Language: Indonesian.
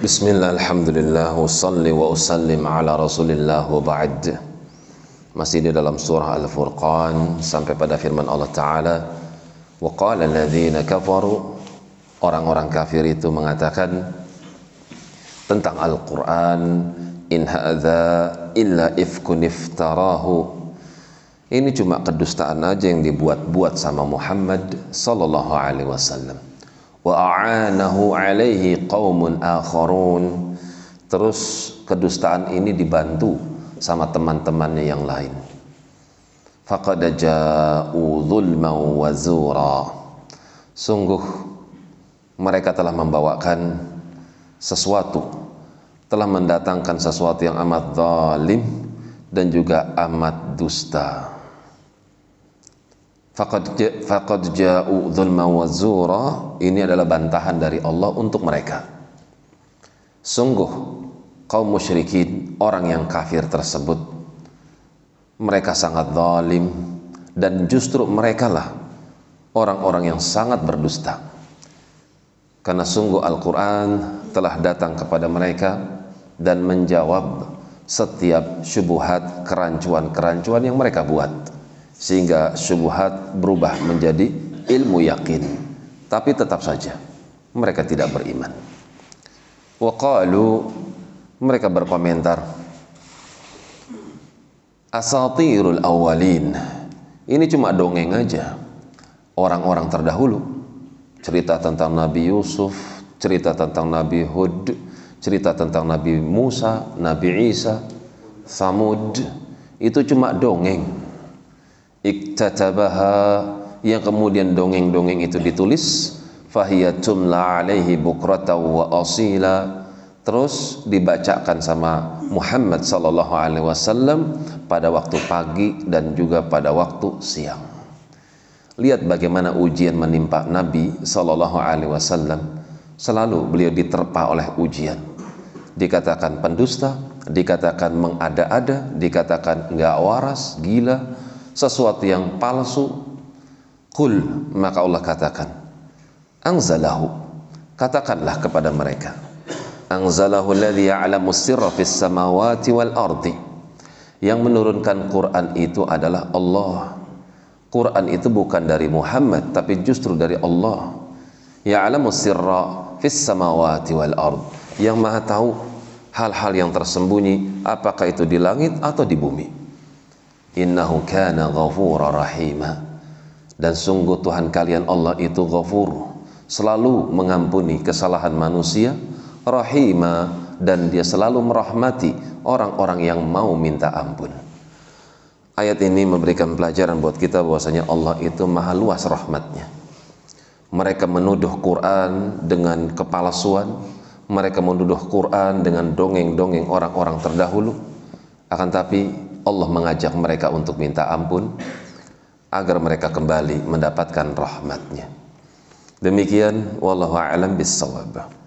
Bismillah, Alhamdulillah, Wassalli wa usallim ala rasulillah wa ba'd. Masih di dalam surah Al-Furqan Sampai pada firman Allah Ta'ala Wa qala alladhina kafaru. Orang-orang kafir itu mengatakan Tentang Al-Quran In hadha illa ifkun iftarahu. Ini cuma kedustaan aja yang dibuat-buat sama Muhammad Sallallahu alaihi wasallam wa a'anahu alaihi qaumun akharun. Terus kedustaan ini dibantu sama teman-temannya yang lain. Faqad ja'u dzulman wa zura. Sungguh mereka telah membawakan sesuatu telah mendatangkan sesuatu yang amat zalim dan juga amat dusta faqad ja'u wa zura. Ini adalah bantahan dari Allah untuk mereka. Sungguh kaum musyrikin orang yang kafir tersebut mereka sangat zalim dan justru mereka lah orang-orang yang sangat berdusta. Karena sungguh Al-Quran telah datang kepada mereka dan menjawab setiap syubuhat kerancuan-kerancuan yang mereka buat sehingga syubhat berubah menjadi ilmu yakin. Tapi tetap saja mereka tidak beriman. Waqalu mereka berkomentar asatirul awalin ini cuma dongeng aja. Orang-orang terdahulu cerita tentang Nabi Yusuf cerita tentang Nabi Hud cerita tentang Nabi Musa Nabi Isa Samud itu cuma dongeng iktatabaha yang kemudian dongeng-dongeng itu ditulis fahiyatum la alaihi bukrata wa asila. Terus dibacakan sama Muhammad sallallahu alaihi wasallam pada waktu pagi dan juga pada waktu siang. Lihat bagaimana ujian menimpa Nabi sallallahu alaihi wasallam. Selalu beliau diterpa oleh ujian. Dikatakan pendusta dikatakan mengada-ada dikatakan enggak waras gila sesuatu yang palsu kul maka Allah katakan anzalahu. Katakanlah kepada mereka anzalahu alladhi ya'lamu sirra fis samawati wal ardi. Yang menurunkan Quran itu adalah Allah. Quran itu bukan dari Muhammad tapi justru dari Allah. Ya'lamu sirra fis samawati wal ard. Yang maha tahu hal-hal yang tersembunyi apakah itu di langit atau di bumi innahu kana ghafura rahima. Dan sungguh Tuhan kalian Allah itu ghafur selalu mengampuni kesalahan manusia rahima dan dia selalu merahmati orang-orang yang mau minta ampun. Ayat ini memberikan pelajaran buat kita bahwasanya Allah itu maha luas rahmatnya. Mereka menuduh Quran dengan kepalsuan mereka menuduh Quran dengan dongeng-dongeng orang-orang terdahulu. Akan tapi Allah mengajak mereka untuk minta ampun agar mereka kembali mendapatkan rahmatnya. Demikian wallahu a'lam bissawab